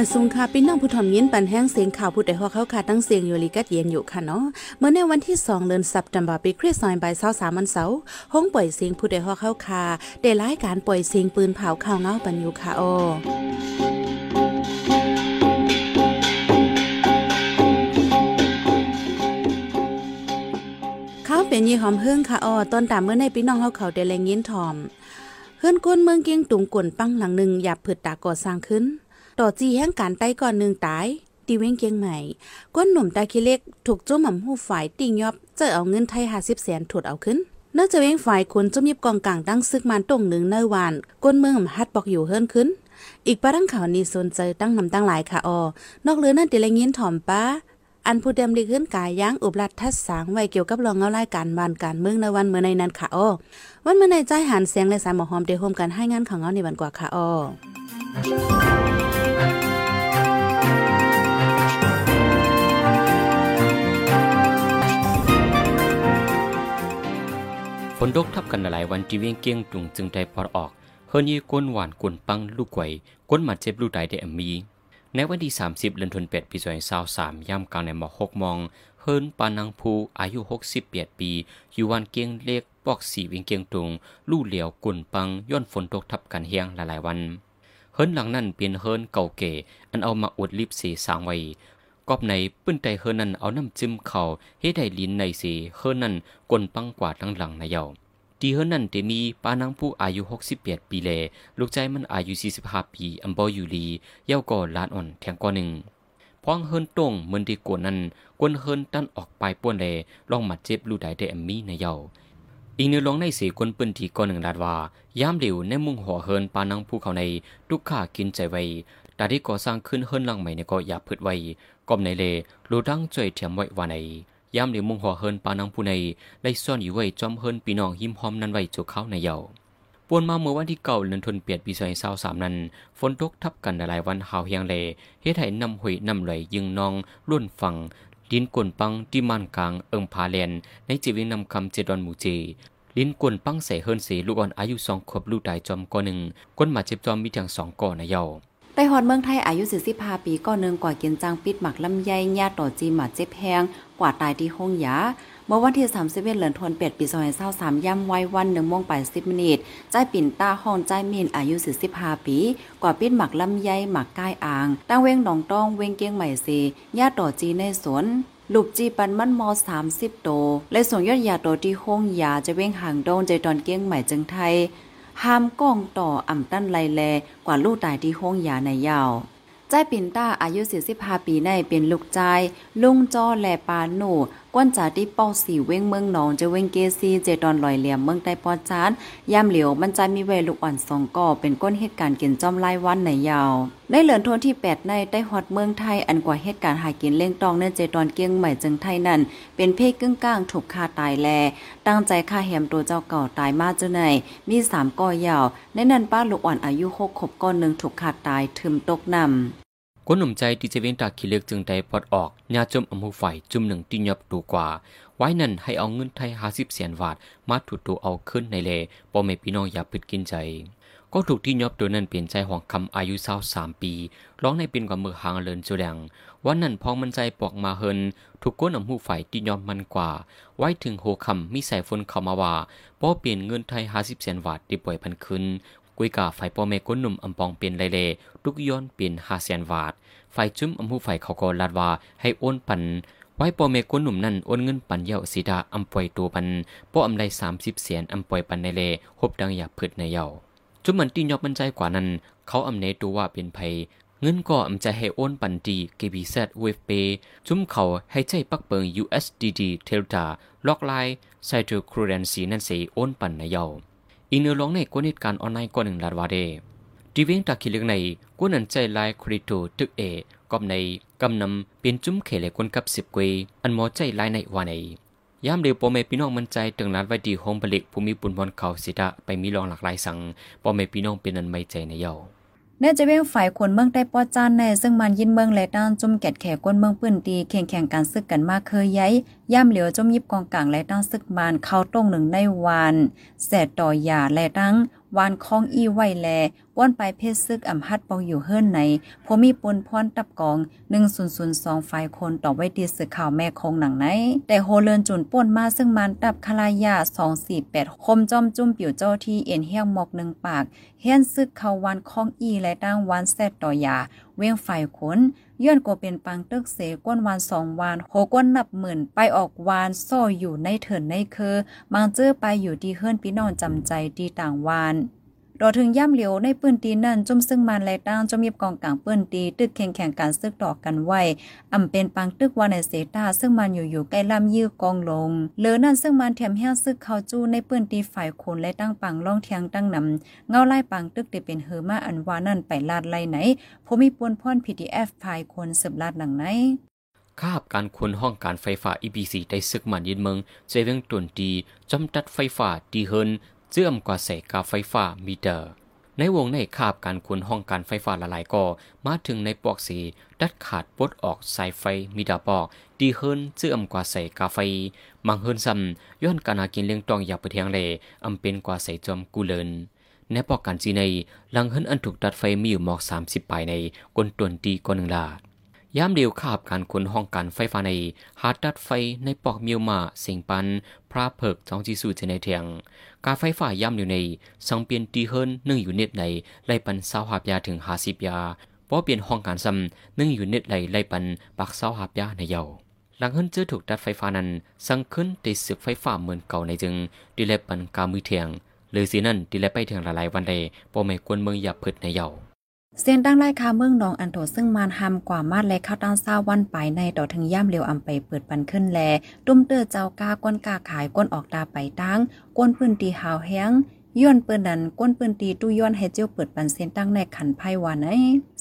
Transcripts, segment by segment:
มาซุงค่ะพี่น้องผู้ถ่อมยินปันแห้งเสียงข่าวผู้ใดหัวเข้าค่ะตั้งเสียงอยู่ลีกัดเย็นอยู่ค่ะเนาะเมื่อในวันที่2เดือนสัปดาห์ปีคริสต์ศักราช23วันเสาร์ห้องปล่อยเสียงผู้ใดหัวเข้าค่ะได้รายการปล่อยเสียงปืนเผาข่าวเงาปันอยู่ค่ะโอเขาเป็นยี่หอมเฮืองค่ะอ้อตอนตามเมื่อในพี่น้องเขาเขาได้แรงยินถ่อมเฮือนก้นเมืองเกียงตุงกวนปังหลังหนึ่งหยาบผืดตาก่อสร้างขึ้น ต่อจีแห่งการไต้ก่อนหนึ่งตาย ตีเว้งเกียงใหม่ ก้นหนุ่มตาคิเล็กถูกจุ้มหม่ำหูฝ่ายติ่งยอบเจอเอาเงินไทยหาสิบแสนถูดเอาขึ้นเนื่องจากเว้งฝ่ายคนจุ้มยิบกองกลางตั้งซึกมันตรงหนึ่งเนวานก้นเมืองหำฮัดบอกอยู่เฮิรนขึ้น อีกปะทั้งข่าวนี้สนใจตั้งนำตั้งหลายค่ะออนอกเรือนั่นเดลยินถ่อมป้าอันผู้เดมดีขึ้นกายย่างอุบลัดทัดสางไว้เกี่ยวกับรองเงารายการบ้านการเมืองในวันเมื่อในนั้นค่ะอ้อวันเมื่อในใจหันเสียงและสายหมอหอมเดโฮมกันให้งานของเงาในวันกว่าค่ะอ้อ ฝนตกทับกันหลายวันที่เวียงเกียงตุงจึงได้พอดออกเฮิรนยีก้นหวานก้นปังลูกไกวก้นหมัดเจ็บลูกใดได้อมี ในวันที่ 30เดือนธันวาคมปี2023ย่ำกลางในหมอก6มองเฮิรนปานังภูอายุ68ปี อยู่วันเกียงเล็กปอกสีเวียงเกียงตุงลู่เหลียวก้นปังย้อนฝนตกทับกันเฮียงหลายๆวัน เฮิรนหลังนั้นเป็นเฮิรนเก่าเก๋อันเอามาอวดลิบสีสางไว้กอบในปื้นใจเฮิรนนั้นเอาน้ำจิ้มเขาเฮ็ดให้ลิ้นในสีเฮิรนนั้นกลปังกว่าทั้งหลังในเยาดีเฮิรนนั้นจะมีปานังผู้อายุ 68 ปีแลลูกใจมันอายุ 45 ปีอัมบออยู่ลีเย้าก่อลานอ่อนแทงก่อหนึ่งพ้องเฮิรนตรงเหมือนที่กวนนั้นกวนเฮิรนตั้นออกไปป้วนแลลองมาเจ็บลูกใดได้แอมมีในเยาอีกในลองในสีกวนปืนทีก่อหนึ่งลาดว่า ยามเหลวในมุ่งหัวเฮิรนปานังผู้เขาในลูกค้ากินใจไว้แต่ที่ก่อสร้างขึ้นเฮิรนลังใหม่ในก็อย่าพืดไว้กอมในเลรูดังจ่อยเทียมไว้ว่าในยามเหลียวมุ่งหัวเฮินปานังผู้ในได้ซ่อนอยู่ไว้จอมเฮินปีน้องหิมหอมนั้นไว้จุเขาในเยาปวนมาเมื่อวันที่เก่าเดือนธันวาคมปีสองพันสามนั้น ฝนตกทับกันหลายวันหาวเฮียงเลเฮ็ดให้นำหวยนำไหลยึงนองล้วนฝั่งดินกวนปังที่มันกลางเอิงพาเลนในจีวิงนำคำเจดอนมูเจ ลิ้นกวนปั้งใส่เฮินเสลูกอ่อนอายุสองขวบลูกตายจอมก่อหนึ่งก้นหมาเจ็บจอมมีทั้งสองก่อในเยาไต้ฮอดเมืองไทยอายุ45ปีก็เนึงกว่ากินจังปิดหมักลำไยญาติต่อจีหมาเจ็บแพงกว่าตายที่ห้องยาเมื่อวันที่31เดือนธันวาคมปี2023ย่ำไว้วัน1โมง80มินิตใจปิ่นตาห้องใจมีนอายุ45ปี กว่าปิดหมักลำไยหมักก้ายอ่างตั้งเว้งหนองต้องเว้งเกียงใหม่เซญาติต่อจีในสวน ลูกจีปันมันมอสามสิบโต และส่งยอดยาโตที่ห้องยาจะเว้งห่างโดนใจตอนเกียงใหม่จึงไทย ห้ามก้องต่ออ่ำตั้นไลแล กว่าลูกตายที่ห้องยาในยาวใจปิ่นต้าอายุ45ปีในเป็นลูกใจลุงจ้อแลปาหนูกวนจ่าที่เป้าสีเว้งเมืองหนองจะเว้งเกซีเจดอนลอยเหลี่ยมเมืองใต้ปอจานยามเหลียวมันใจมีเวลูกอ่อนสองก่อเป็นก้นเหตุการณ์กินจอมไล่วันในยาวในเหลือนทนที่ 8 ในใต้ฮอดเมืองไทยอันกว่าเหตุการณ์หากินเล่งตองเนื่อเจดอนเกียงใหม่จึงไทยนั่นเป็นเพศกึ่งกลางถูกฆ่าตายแล ตั้งใจฆ่าแหมตัวเจ้าเก่าตายมาเจ้าไหนมีสามก่อยาวในนั้นป้าลูกอ่อนอายุหกขบก้อนหนึ่งถูกขาดตายถึมตกนำ ก้นหนุ่มใจที่จะเว้นตาขี้เล็กจึงได้ปลดออกญาจมอมูไฟจุ่มหนึ่งที่ยับตูกว่า ไว้นั่นให้เอาเงินไทยห้าสิบเสียนวาทมาถูตัวเอาขึ้นในเลปอเมพี่น้องอย่าพิดกินใจ ก็ถูกที่ยอบตัวนั้นเปลี่ยนใจห่องคำอายุเศร้าสามปี ร้องในเป็นกว่ามือหางเลินจุแดงวันนั้นพองมันใจปอกมาเฮิน ถูกก้นอมูไฟที่ยอมมันกว่า ไว้ถึงโหคำมีใส่ฝนเข้ามาว่าป้อเปลี่ยนเงินไทยห้าสิบเสียนวาทที่ป่วยพันคืนกุยกาไฟปอเมก้นหนุ่มอำปองเปลี่ยนเลเล ทุกย้อนเปลี่ยนห้าแสนวาทไฟจุ้มอำหูไฟเขาก็ลาดว่าให้โอนปัน ไว้ปอเมก้นหนุ่มนั่นโอนเงินปันเยาสีดาอำปวยตัวปันป้ออำไรสามสิบเสียนอำปวยปันในเลหบดังอยากพืดในเยาจุ้มมันตีนยอบมันใจกว่านั้น เขาอำเนตัวว่าเป็นภัยเงินก็อำจะให้โอนปันดี KBZ w a v e Pay จุ้มเขาให้ใจปักเปิง USDD Delta ล็อกไลน์ไซเตอร์ครูเรนซีนั่นสีโอนปันในเยาอีกเนื้อร้องในกวนเหตุการออนไลน์ก่อนหนึ่งลาดวาเด ดีเวงตาคิเล็กในกวนันใจลน์คริโตตึกเอกอบในกำนำเป็นจุ้มเขเลกวนกับสิบกวยอันหมอใจลน์ในวันในยามเดียวปอเมพี่น้องมันใจตึงนัดไว้ดีโฮมผลิตภูมิปุนบอลเขาสิดาไปมีรองหลากหลายสังปอเมพี่น้องเป็นอันไม่ใจในเยาแน่จะเว้งฝ่ายคนเมืองใต้ป้อจานในซึ่งมันยินเมืองและด้านจุ่มแกดแขกวนเมืองปื้นตีแข่งแข่งการซึกกันมากเคยย้ายย่ำเหลียวจมยิบกองกลางและด้านซึกมันเข้าตรงหนึ่งในวานแสดต่อยาและดัง วานคองอี้ไว้แลป้วนไปเพศซึกอ่ำฮัดเปาอยู่เฮิรนในพอมีปนพรตับกอง 1002ฝ่ายคนต่อไว้ดีสื่อข่าวแม่คงหนังไหน แต่โฮเลินจุนป่นมาซึ่งมันตับคลายา 248 คมจอมจุ่มปิ่วเจ้าที่เอ็นเฮียงหมอกหนึ่งปากเฮียนซึกเขาวันคองอีและตั้งวันแซดต่อยา เว้งฝ่ายขนย้อนกวเป็นปังตึกเสก้นวานสองวานโหก้นนับหมื่นไปออกวานซ่ออยู่ในเถินในเคือบางเจอไปอยู่ที่เฮือนพี่น้องจำใจดีต่างวาน รอถึงย่ำเหลียวในปืนตีนั่นจุ่มซึ่งมันและตั้งจมมีกองกลางปืนตีตึกแข่งแข่งการซึกดอกกันไว้อ่ำเป็นปังตึกวานในเสตาซึ่งมันอยู่อยู่ใกล้ลำยื้อกองลงเหลือนั่นซึ่งมันแถมแห้งซึกเขาจู้ในปืนตีฝ่ายคนและตั้งปังล่องเทียงตั้งนำเงาไล่ปังตึกได้เป็นเฮอมาอันวานั่นไปลาดไล่ไหนผมมีปวนพ่อน PDF ฝ่ายคนสืบลาดหนังไหนคาบการคนห้องการไฟฟ้า EBC ได้ซึกมันยินเมืองเจเวงตุนดีจำตัดไฟฟ้าดีเฮิน เจื่อมกว่าใสกาไฟฟ้ามีเตอร์ ในวงในคาบการขนห้องการไฟฟ้าละลายก็มาถึงในปอกสีดัดขาดปดออกสายไฟมีดาปอก ดีเฮินเสื่อมกว่าใส่กาไฟ มังเฮินซ้ำย้อนการหากินเลี้ยงตองอยากไปเทียงเลอำเป็นกว่าใส่จอมกูเลินในปอกการจีในลังเฮินอันถูกตัดไฟมีอยู่หมอกสามสิบปลายในกลตวนตีกนหนึ่งลาดยามเดียวขาบการขนห้องการไฟฟ้าในหาดัดไฟในปอกมิวมาสิงปัน พระเพิกจองจีสูเจในเทียง การไฟฟ้าย่ำอยู่ในสังเปลี่ยนตีเฮิรนนึ่งอยู่เน็ตในไล่ปันเศร้าหาบยาถึงหาสิบยาเพราะเปลี่ยนห้องการซ้ำนึ่งอยู่เน็ตไหลไล่ปันปักเศร้าหาบยาในเยาหลังเฮิรนเจอถูกตัดไฟฟ้านั้นสังขึ้นติดสึกไฟฟ้าเหมือนเก่าในจึงดีเลปันกามือเทียงหรือสีนั่นดีเลไปเทียงหลายวันใดปอไม่ควรเมืองอย่าพิดในเยา เสียงตั้งไล่คาเมืองนองอันโถซึ่งมานหำกว่ามาดและข้าวตั้งเศร้าวันไปในต่อถึงย่ำเร็วอำไปเปิดปันขึ้นแล ตุ้มเตอเจ้ากาก้นกาขายก้นออกตาไปตั้งก้นพื้นตีหาวแห้ง ย้อนเปิ้นนั้นก้นปืนตีตู้ย้อนให้เจียวเปิดปันเส้นตั้งในขันไพ่วานไอ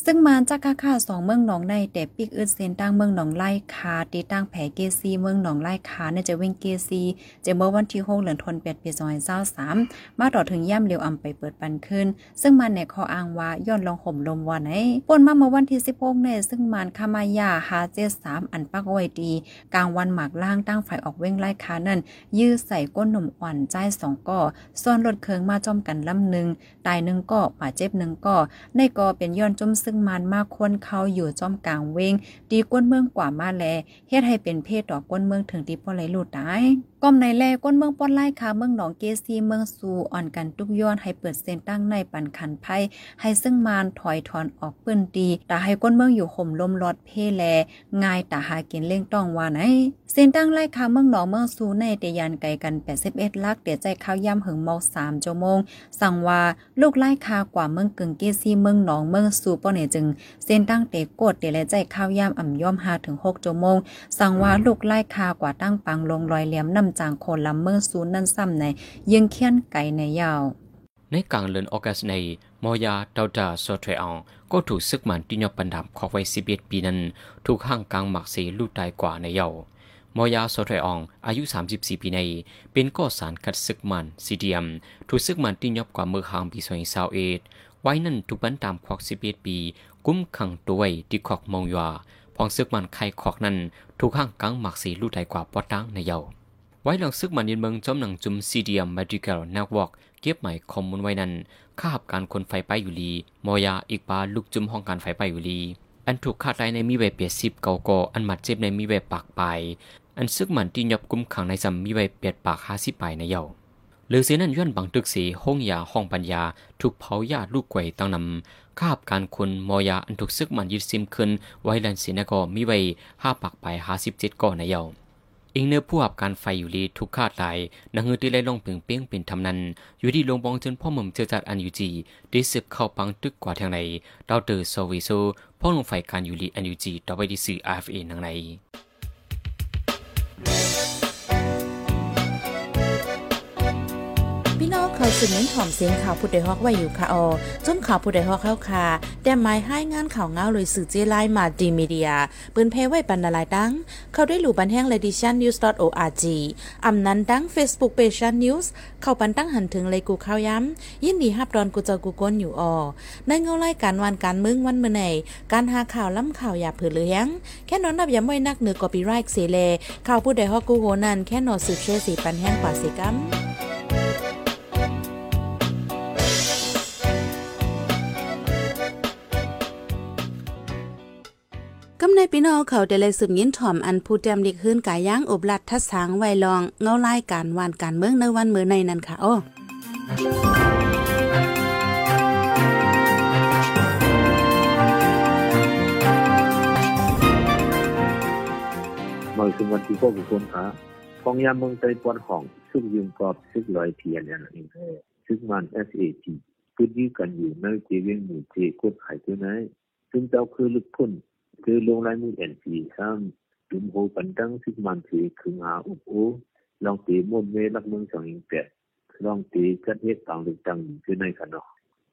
ซึ่งมาจากค่าค่าสองเมืองหนองในแต่ปิกอึดเส้นตั้งเมืองหนองไล่คาตีตั้งแผเกซีเมืองหนองไล่คาเนี่ยจะเว้งเกซีจะเมื่อวันที่6เดือนธันวาคมปี2023มมาต่อถึงย่ำเร็วอำไปเปิดปันขึ้น ซึ่งมันในข้ออ้างว่าย้อนลองห่มลมวานไอป่นมาเมื่อวันที่16เนี่ยซึ่งมันคามายาหาเจสามอันปักไว้ดีกลางวันหมากล่างตั้งไฟออกเว้งไล่คานั่นยื้อใส่ก้นหนุ่มอ่อนใจสองก่อซ่อนรถเคืงมาจอมกันลำหนึ่งตายหนึ่งก็ป่าเจ็บหนึ่งก็ในก็เป็นย้อนจมซึ่งมันมากควรเขาอยู่จอมกลางเวงดีก้นเมืองกว่ามาแลเฮ็ดให้เป็นเพศต่อก้นเมืองถึงตีพ่อไหลลูดตายก้มในแลก้นเมืองป้อนไล่คาเมืองหนองเกซีเมืองสูอ่อนกันทุกย้อนให้เปิดเส้นตั้งในปันขันไพ่ให้ซึ่งมานถอยถอนออกปื้นดีแต่ให้ก้นเมืองอยู่ห่มลมรอดเพแลง่ายแต่หากินเล่งต้องว่าไหนเส้นตั้งไล่คาเมืองหนองเมืองสูในเตยานไกลกัน81ลักเดี๋ยวใจข้าวย่ำหึงเมา3ชั่วโมง สั่งว่าลูกไล่คากว่าเมืองกึ่งเกซีเมืองหนองเมืองสูป้อเนี่ยจึงเส้นตั้งเตกดเดี๋ยวใจข้าวย่ำอ่ำย่อม5ถึง6ชั่วโมง สั่งว่าลูกไล่คากว่าตั้งปังลงรอยเหลี่ยมน้ำจางโคนลำเมืองสูนนั่นซ้ำในยังเคียนไก่ในยาวในกลางเดือนออกัสในมอยาดาวดาโซเทรองก็ถูกซึกมันที่ยอปันดำขอไว้สิบเอ็ดปีนั้น ถูกห้างกลางหมักสีลูกตายกว่าในเยาวมอยาโซเทรองอายุ 34 ปีใน เป็นก่อสารคัดซึกมันซีเดียม ถูกซึกมันที่ยอบกว่าเมื่อหางปีสองสาวเอ็ดไว้นั่นถูกบันตามควักสิบเอ็ดปี กุ้มขังตัวไว้ที่ควักมองยาพองซึกมันไข่ควักนั้น ถูกห้างกลางหมักสีลูกตายกว่าปอตั้งในเยาว ไว้หลังซึกมันยินเมืองจอมหนังจุมซีเดียมมาดิเกลนักวอกเก็บใหม่คอมมูลไว้นั้นข้าบการคนไฟไปอยู่ลีมอยาอีกปาลูกจุมห้องการไฟไปอยู่ลี อันถูกคาดไว้ในมีใบเปียสิบเกาโกอันหมัดเจ็บในมีใบปากไป อันซึกมันที่ยบกุมขังในซัมมีใบเปียดปากห้าสิบไปในเยาหรือเสียนั้นย้อนบังตึกสีห้องยาห้องปัญญาถูกเผายาลูกไก่ตั้งนำข้าบการคนมอยาอันถูกซึกมันยึดซิมขึ้นไว้ลันสีนก็มีใบห้าปากไปห้าสิบเจ็ดก่อในเยา อิงเนื้อผู้หับการไฟอยู่ลีทุกคาดหลายนังเงือที่ไล่ลงผึ่งเปี้ยงเป็นทำนั้น อยู่ที่ลงบองจนพ่อหม่มเจอจัดอันยูจีได้สึกเข้าปังตึกกว่าทางไหนดาวเตอร์โซวิโซพ่อลงไฟการอยู่ลีอันยูจีต่อไปที่สื่ออาร์เอนังไหน เขาสืบเน้นถ่อมเสียงข่าวผู้ใดฮอกไว้อยู่ค่ะออจนข่าวผู้ใดฮอกเข้าค่ะแต่หมายให้งานข่าวเงาเลยสื่อเจไลมาดีมีเดีย ปืนเพไว้ปันนาลายดัง เขาได้หลู่บันแห้งเลดิชันนิวส์ .org อำนั้นดัง Facebook p a g e นิวส์เข้าปันตั้งหันถึงเลยกูข้าวย้ำ ยินดีฮับดอนกูเจอกูก้นอยู่ออในเงาไล่การวันการมึงวันเมื่อไหนการหาข่าวล้ำข่าวอย่าเผือเลี้ยงแค่นอนนับย้ำไว้นักเหนือกอปีไรค์เสเลข่าวผู้ใดฮอกกูโหนันแค่นอสืบเชื่อสีปันแห้งกว่าสิกัม ในปีนองเขาได้เลยสืบยินถ่อมอันผู้แจมดิกฮื้นกายย่างอบลัดทัดสางไวลองเงาไลายการวานการเมืองในวันมื้อในนั้นค่ะอ้อมาถึงวันที่พวกคนหาฟองยามเมืองไต้ปวนของ ซึ่งยืมกรอบซึ่งลอยเทียนอย่างนี้ซึ่งมัน SAT cứ như cần อยู่ในเจเวียงหมู่เจกดไข่ตัวไหนซึ่งเจ้าคือลึกพุ่น คือลงลายมือ NC ซ้ำดุมโหปันตั้งซึ่งมันเทคึงหาอุบโอลองตีมนเมลักเมืองสองอิงแปดลองตีกัดเฮ็ดต่างลึกตังคือในขนอ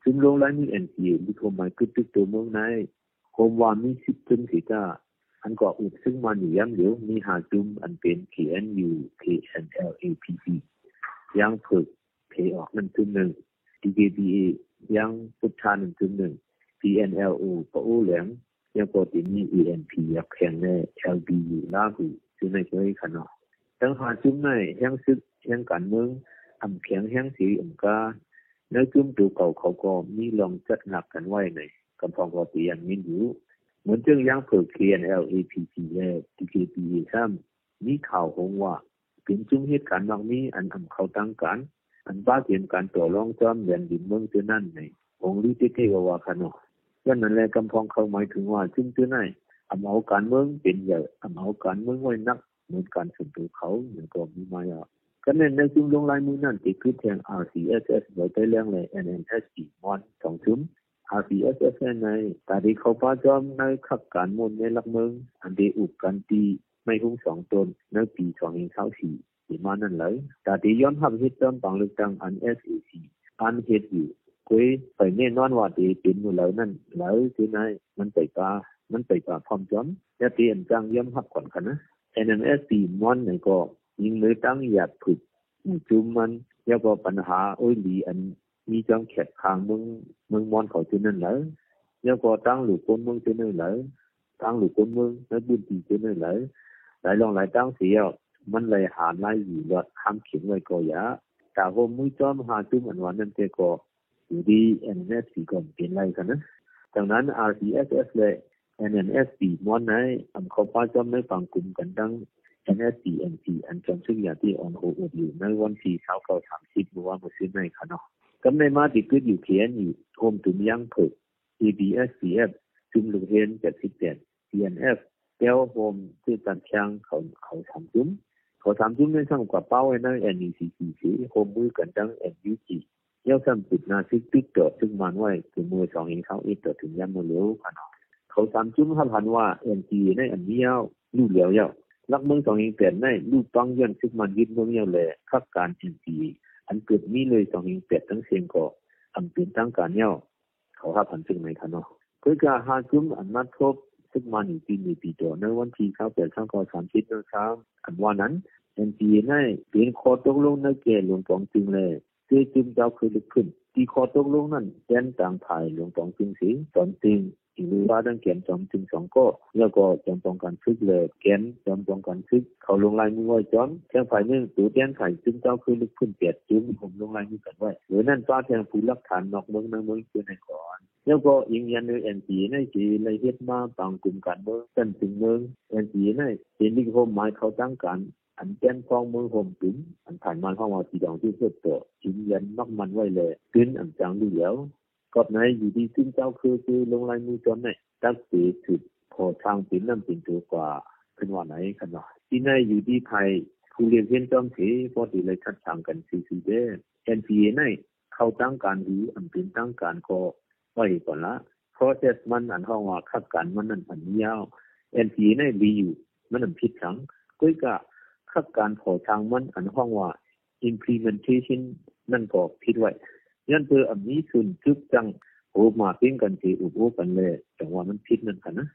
ซึ่งลงลายมือ NC ลิโทไมาคือตึกตัวเมืองในโคมวานมีสิบถึงสิจ้าอันก็อุดซึ่งมันอยู่ย้ำเดียวมีหาจุมอันเป็น KNU KNLAPP ยังฝึกเพออกหนั่นคือหนึ่ง DKBA ยังพุทธานึงถึงหนึ่ง PNLO ปะโอแหลง ยังปกติมี ENP ยักแข่งใน LBU ลาหูซึ่งในเคยขนอตั้งหาจุ่มในแห่งซึกแห่งการเมืองอำแข็งแห่งสีอำกาในกลุ่มตัวเก่าเขาก็มีลองจัดหนักกันไว้ในกำพองปกติยังมีอยู่เหมือนจึงยังเผิก KNL APC และ DKBA ซ้ำมีข่าวหงว่าเป็นจุ่มเหตุการณ์บางมีอันอำเขาตั้งกัน อันบ้าเกียนการต่อรองจอมเรียนดินเมืองเจนั่นในองค์ลิติเทววาคานอ ยันนั้นแหละกำพองเขาหมายถึงว่าจึงเจนั่นอำเอาการเมืองเป็นใหญ่อำเอาการเมืองไว้นักเหมือนการส่วนตัวเขาเหมือนก็มีมายาก็ในในจุ่มลงลายมือนั่นติดคือแทง RCSS ไว้ใต้เรื่องเลย NNSP มอนสองชุม RCSS ในตาดีเขาป้าจอมในขับการมนในลักเมืองอันเดอุกกันตีไม่หุ้งสองตนในปีสองเองเท้าสี่ที่มานั่นเลยต่ที่ย้อนหับเหตุจอมปังลึกตังอัน SAC อันเหตุอยู่ คุยไปแน่นอนว่าที่เป็นมือเลยนั่นเลยที่ไหนมันไปปามันไปปาพร้อมจอมจะเตียนจังย้อนหับก่อนกันนะ NNSC มอนไหนก็ยิงเลยตั้งอยากผึกจุมมันแล้วก็ปัญหาโอ้ยลีอันมีจังแขกทางมึงมึงมอนเขาที่นั่นเลยแล้วก็ตั้งหลุดคนมึงที่นั่นเลยตั้งหลุดคนมึงแล้วบุญตีที่นั่นเลยหลายลองหลายตั้งเสียมันเลยหาไล่อยู่รถข้ามเขียนไว้ก็ยะแต่ว่ามุ้ยจอมหาจุ่มอันวันนั้นเจก็ อยู่ดี NNSC ก็เป็นไรกันนะดังนั้น RCSS เลย NNSC มอนไหนอันเขาป้าจอมในฝั่งกลุ่มกันดัง NSC NP อันจอมซึ่งอย่างที่ออนโฮอดอยู่ในวันที่เช้าเก้าสามสิบเมื่อวามือซื้อในค่ะเนาะกำในมาติดขึ้นอยู่เขียนอยู่โฮมตุมยังเพิก ABSCF จุมลูกเรียนเจ็ดสิบเจ็ด CNF แก้วโฮมที่ตันช่างเขาเขาทำจุ่มเขาทำจุ่มในช่างกว่าเป้าไว้ใน NECC สีโฮมมือกันดัง NUG เย้าซ้ำปิดนาซิกติดจอดซึ่งมันไว้คือมือสองเองเขาอ็ดต่อถึงยันมือเลี้ยวค่ะเนาะเขาทำจุ่มหับหันว่า NG ในอันนี้เย้าลู่เหลียวเย้าลักเมืองสองเองเปลี่ยนในลู่ปังย้อนซึ่งมันยึดเมืองเย้าเลยขับการ NG อันเกิดมีเลยสองเองเปลี่ยนทั้งเสียงก็อันเป็นตั้งการเย้าเขาหับหันซึ่งไหนค่ะเนาะเพื่อการหาจุ่มอันมาทบซึ่งมันอยู่ปีนี้ปีตัวในวันที่เขาเปลี่ยนช่างก็สามสิบนะครับอันว่านั้น NPA ในเป็นข้อตกลงในแก่หลวงปองจึงเลย คือจึงเจ้าคือลึกขึ้นที่ขอตกลงนั้นแจ้นต่างภายหลวงปองจึงสีตอนจริงหรือว่าดังเขียนจอมจึงสองก็แล้วก็จอมป้องกันซึกเลยแกนจอมป้องกันซึกเขาลงลายมือไว้จอมแทงฝ่ายหนึ่งตัวแจ้นไข่จึงเจ้าคือลึกขึ้นเปียดจึงผมลงลายมือกันไว้หรือนั่นป้าแทงผู้ลักฐานนอกเมืองในเมืองคือในก่อนแล้วก็ยิงยันในเอ็นจีในสีเลยเฮ็ดมาบางกลุ่มการเมืองกันถึงเมืองเอ็นจีในเป็นลิขโฮมหมายเขาตั้งกัน อันแจ้นฟองมืองโฮมถึงอันผ่านมาเข้ามาสีดองที่เพื่อเกิดยิงยันนอกมันไว้เลยขึ้นอันจังดูแล้วกอบไหนอยู่ดีซึ่งเจ้าคือคือลงลายมือจอมในตั้งสีถือพอทางเป็นน้ำเป็นตัวกว่าขึ้นว่าไหนกันาะที่ในอยู่ดีไทยผู้เรียนเพียนจอมสีพอดีเลยคัดทางกันซีซีเด NPA ในเข้าตั้งการหรืออันเป็นตั้งการก็ไว้ก่อนละ process มันอันห้องว่าคัดการมันนั่นอันยาว NPA ในรีอยู่มันอันผิดทั้งก็กะ คัดการพอทางมันอันห้องว่า implementation นั่นก็ผิดไว้ยันเธออันนี้สุนจุกจังโอมาเป็นกันที่อุบโอกันเลยจังว่ามันผิดนั่นกันนะ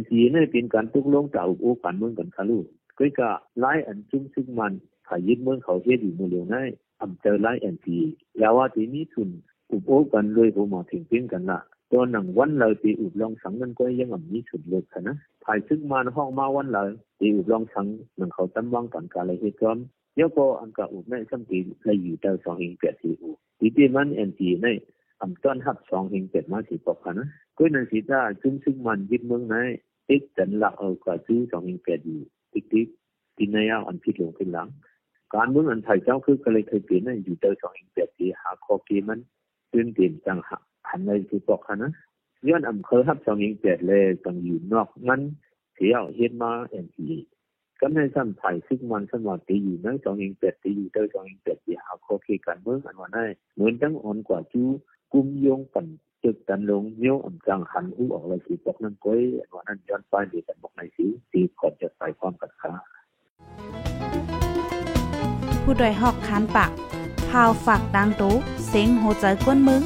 NPA ในเป็นการตกลงจากอุบโอกันเมืองกันคาลูก็กะไล่อันจุ้มซึ่งมันถ้ายึดเมืองเขาเฮ็ดอยู่มือเร็วในอำเจอไล่ NPA แล้วว่าที่นี้สุนอุบโอกันเลยโอมาถึงเป็นกันละ ตัวหนังวันเลยตีอุบลองสังกันก็ยังอ่ำนี้สุดเลยค่ะนะภายซึ่งมาห้องมาวันเลยตีอุบลองสังหนังเขาตั้งวางกันกาเลยเหตุการณ์เยอะก็อันกะอุบในสัมปีเลยอยู่แต่สองเองเปียสีอุตีที่มันเอ็นจีในอำต้นหับสองเองเปียมาสีปอกค่ะนะก็นั่นสิจ้าซึ่งซึ่งมันยึดเมืองในติดจันละเอากว่าซื้อสองยิงแปดอยู่ติ๊กติ๊กตินายาอันผิดลงขึ้นหลัง การเมืองอันไทยเจ้าคือก็เลยเคยเปลี่ยนนั่นอยู่เจอสองยิงแปดที่หาข้อเกมมันเรื่องเกมจังหัก หันในคือบอกนะย้อนอำเภอฮับสองยิงแปดเลยต้องอยู่นอกนั้นเสียเฮ็ดมาเอ็นพีก็ในซ้ำไทยซึ่งมันสมอตีอยู่ในสองยิงแปดตีอยู่เจอสองยิงแปดที่หาข้อเกมการเมืองอันว่าได้เหมือนจังอ่อนกว่าจูกุมโยงปั่นจึกตันลงเนี้ยวอำจังหันหูออกเลยสิบอกนั่นก้อยอันว่านั้นย้อนไปเดียกันบอกในสิตีก่อนจะใส่ความกัดขาผู้ดยหอกคานปากพาวฝากดังตู้เซ็งโหใจกวนมึง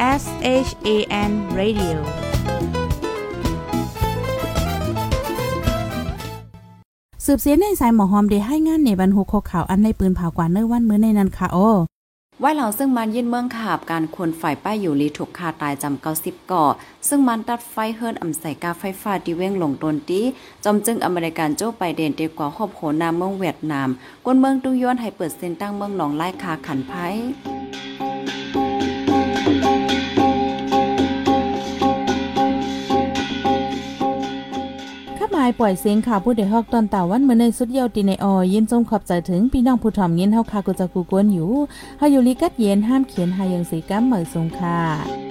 S H A N Radio สืบเสียในสายหมอหอมได้ให้งานในบรรหุกข่าวอันในปืนเผากว่าเนื้อวันมื้อในนั้นค่ะโอ้ไว้เหล่าซึ่งมันยินเมืองขาบการควรฝ่ายป้ายอยู่ลีถูกคาตายจำเกาสิบก่อ ซึ่งมันตัดไฟเฮิรนอำใส่กาไฟฟ้าที่เว้งลงตนตีจอมจึงอเมริกันโจ้ไปเดนเดีกว่าครอบโหนามเมืองเวียดนามกวนเมืองตุย้อนให้เปิดเส้นตั้งเมืองหนองไล่คาขันไพายปล่อยเสียงข่าวผู้เดฮอกตอนตาวันเมื่อในสุดเยาวตีในออยินจมขอบใจถึงพี่น้องผู้ถ่อมเยินเฮาคากุจะกูกวนอยู่เฮาอยู่ลิกัดเย็นห้ามเขียนหายังสีกัมเหมยสงค่ะ